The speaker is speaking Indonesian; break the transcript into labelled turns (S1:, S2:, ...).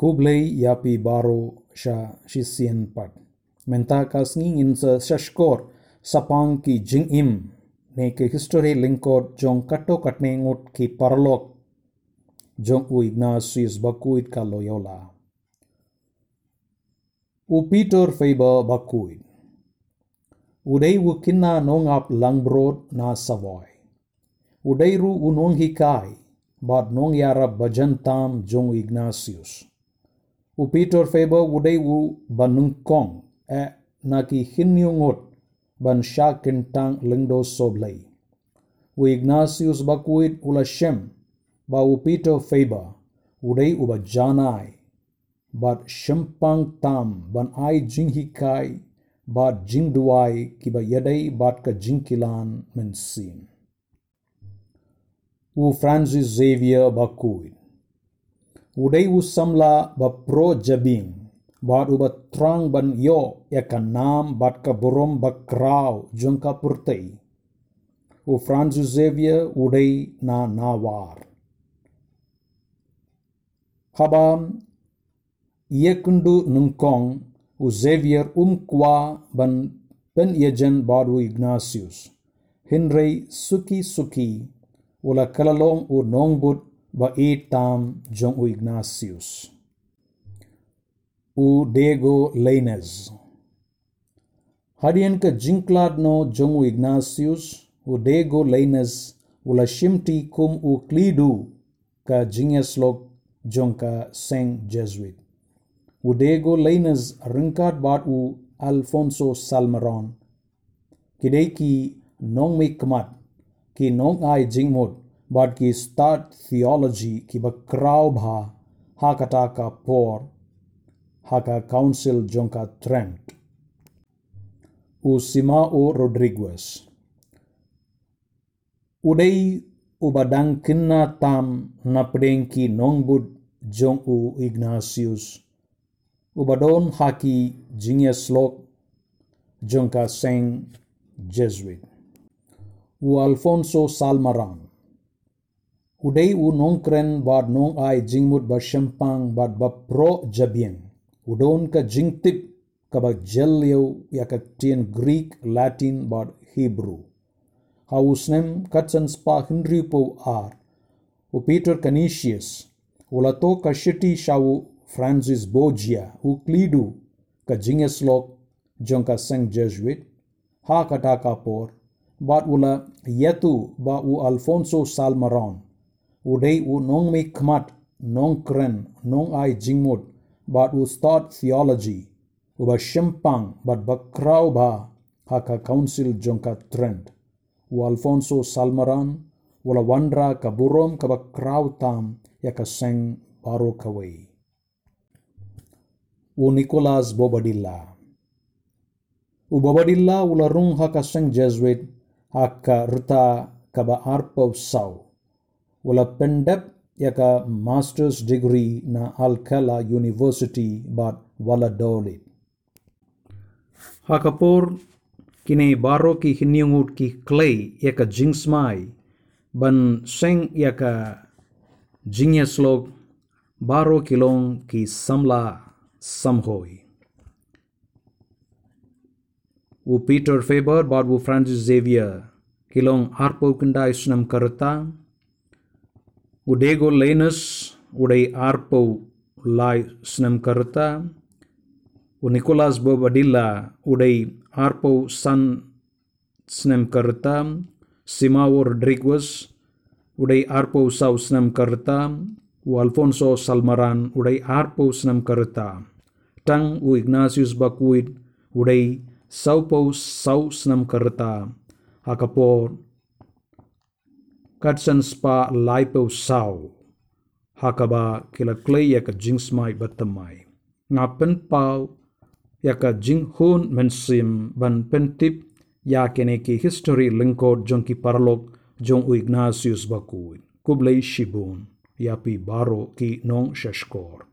S1: kublei yapi baro sha shisien pat menta kas ngin sa shashkor sapang ki jing im ne ke history linkot jong kato katne ngut ki parlok jong u ignatius bakuit ka loyola u peter faber bakuit udai u kinna nongap langbrod na savoy udai ru unong hikai bad nong yara bajantam jong ignatius u Peter Faber udai u banung kong e naki hinyungot ban sha kentang lengdo soblay. U Ignatius bakuit ula shem ba u Peter Faber udai u janai bat shempang tam ban ai jing hikai bat jing duai kiba yadai bat ka jing kilan mensin. U Francis Xavier bakuit udai usamla ba pro jabing bat uba trang ban yo ya nam bat ka borom ba krau jongka purtei. U Francis Xavier udai na nawar. Habam ia kundu nungkong u Xavier umkwa ban pen yejen badu Ignatius. Henry suki suki ula kalalong u nongbut ba itam jong u. Ignatius. U. Diego Lainez. Hadian ka jinklad no jong u. Ignatius, u. Diego Lainez ula shimti kum u. Klidu ka jingeslok jong ka Saint Jesuit. U. Diego Lainez ringkat bat u. Alfonso Salmeron. Kidei ki nong may kamat, ki nong ay jingmod, Bartki's third theology kibakraubha hakataka por haka council jonka trent. Usimao Rodriguez. Udei ubadangkina tam napdenki nongbud jong u Ignatius. Ubadon haki jingeslok jonka seng Jesuit. U Alfonso Salmaran. Tien greek latin bad hebrew hausnem katsan spa henry po ar u peter canisius ulato ka shiti shau francis bogia u klidu ka jingeslok jongka seng jesuit ha kata kapor bat ula yetu ba u alfonso salmaron udai u nong mi kmat nong kren nong ai jingmut bat u start theology. U ba shempang bat bakrau ba haka council jongka trend. U alfonso salmaran wala wandra ka burom ka bakrau tam ya ka seng baro kawai u nicolas bobadilla. U bobadilla ula rung haka seng jesuit haka rta kaba arpau sau will पेंडप up एक masters degree न Alcala university बाट वलडोले हाकपोर किने बारो की हिन्यूट की क्ले एक जिंग्समाई बन सेंग एक जिंग स्लोग बारो किलोंग की समला समहोई हो पीटर फेबर बाद वो फ्रांसिस जेवियर किलोंग आरपोकिंडा स्नम करता Lenus udai arpo lai snam karta u Nicolas Bobadilla udai arpo san snam karta Simao Rodriguez udai arpo sau snam karta u Alfonso Salmaran udai arpo snam karta tang u Ignatius Bakuit udai saupo sau snam karta akapor and spa laipo sau hakaba kila clay yaka jingsmai batamai ngapen pau yaka jinghun mensim ban pentip yakene ki history lingkod jongki parlok jong u Ignatius bakuin. kublai shibun yapi baro ki nong shashkor